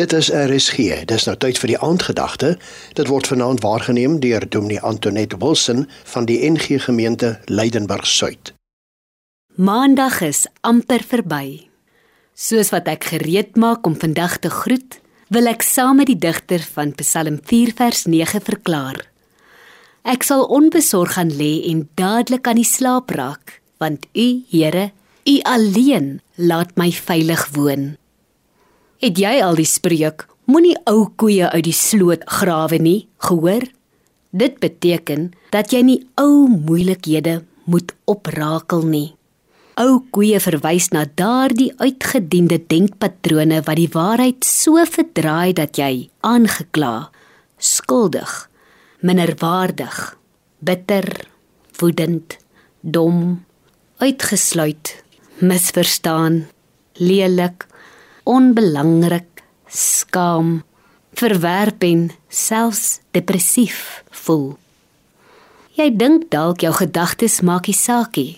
Dit is RSG. Dis nou tyd vir die aandgedagte. Dit word vanaand waargeneem deur Dominee Antoinette Wilson van die NG Gemeente Leidenburg Suid. Maandag is amper verby. Soos wat ek gereed maak om vandag te groet, wil ek saam met die digter van Psalm 4 vers 9 verklaar. Ek sal onbesorg gaan lê en dadelik aan die slaap raak, want U, Here, U alleen laat my veilig woon. Het jy al die spreek moenie ou koeie uit die sloot grawe nie gehoor? Dit beteken dat jy nie ou moeilikhede moet oprakel nie. Ou koeie verwys na daardie uitgediende denkpatrone wat die waarheid so verdraai dat jy aangekla, skuldig, minderwaardig, bitter, woedend, dom, uitgesluit, misverstaan, lelik onbelangrik, skaam, verwerp en selfs depressief voel. Jy dink dalk jou gedagtes maak nie saakie.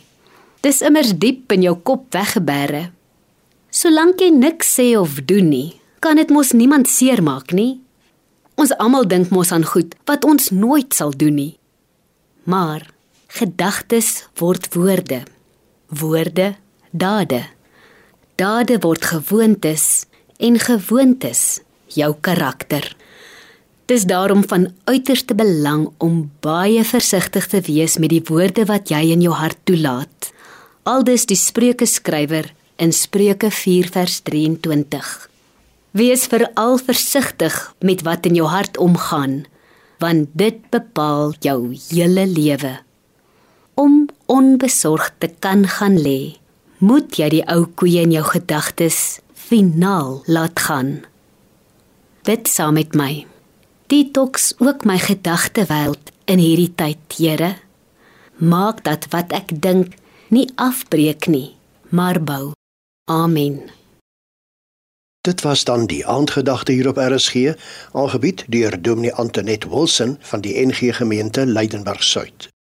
Dis immers diep in jou kop weggebêre. Solank jy niks sê of doen nie, kan dit mos niemand seermaak nie. Ons almal dink mos aan goed wat ons nooit sal doen nie. Maar gedagtes word woorde. Woorde dade dade word gewoontes en gewoontes jou karakter. Dis daarom van uiterste belang om baie versigtig te wees met die woorde wat jy in jou hart toelaat. Aldus die Spreuke skrywer in Spreuke 4 vers 23. Wees veral versigtig met wat in jou hart omgaan, want dit bepaal jou hele lewe. Om onbesorgd te kan gaan lê moet jy die ou koeie in jou gedagtes finaal laat gaan. Bid saam met my. Detox ook my gedagtewêreld in hierdie tyd, Here. Maak dat wat ek dink nie afbreek nie, maar bou. Amen. Dit was dan die aandgedagte hier op RSG, aangebied deur Dominee Antoinette Wilson van die NG Gemeente Leidenburg Suid.